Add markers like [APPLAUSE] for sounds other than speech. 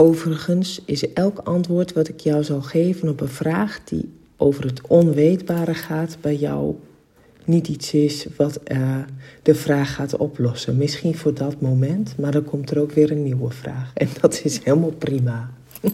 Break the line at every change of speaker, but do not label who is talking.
Overigens is elk antwoord wat ik jou zal geven op een vraag die over het onweetbare gaat bij jou niet iets is wat uh, de vraag gaat oplossen. Misschien voor dat moment, maar dan komt er ook weer een nieuwe vraag. En dat is helemaal prima. [LAUGHS]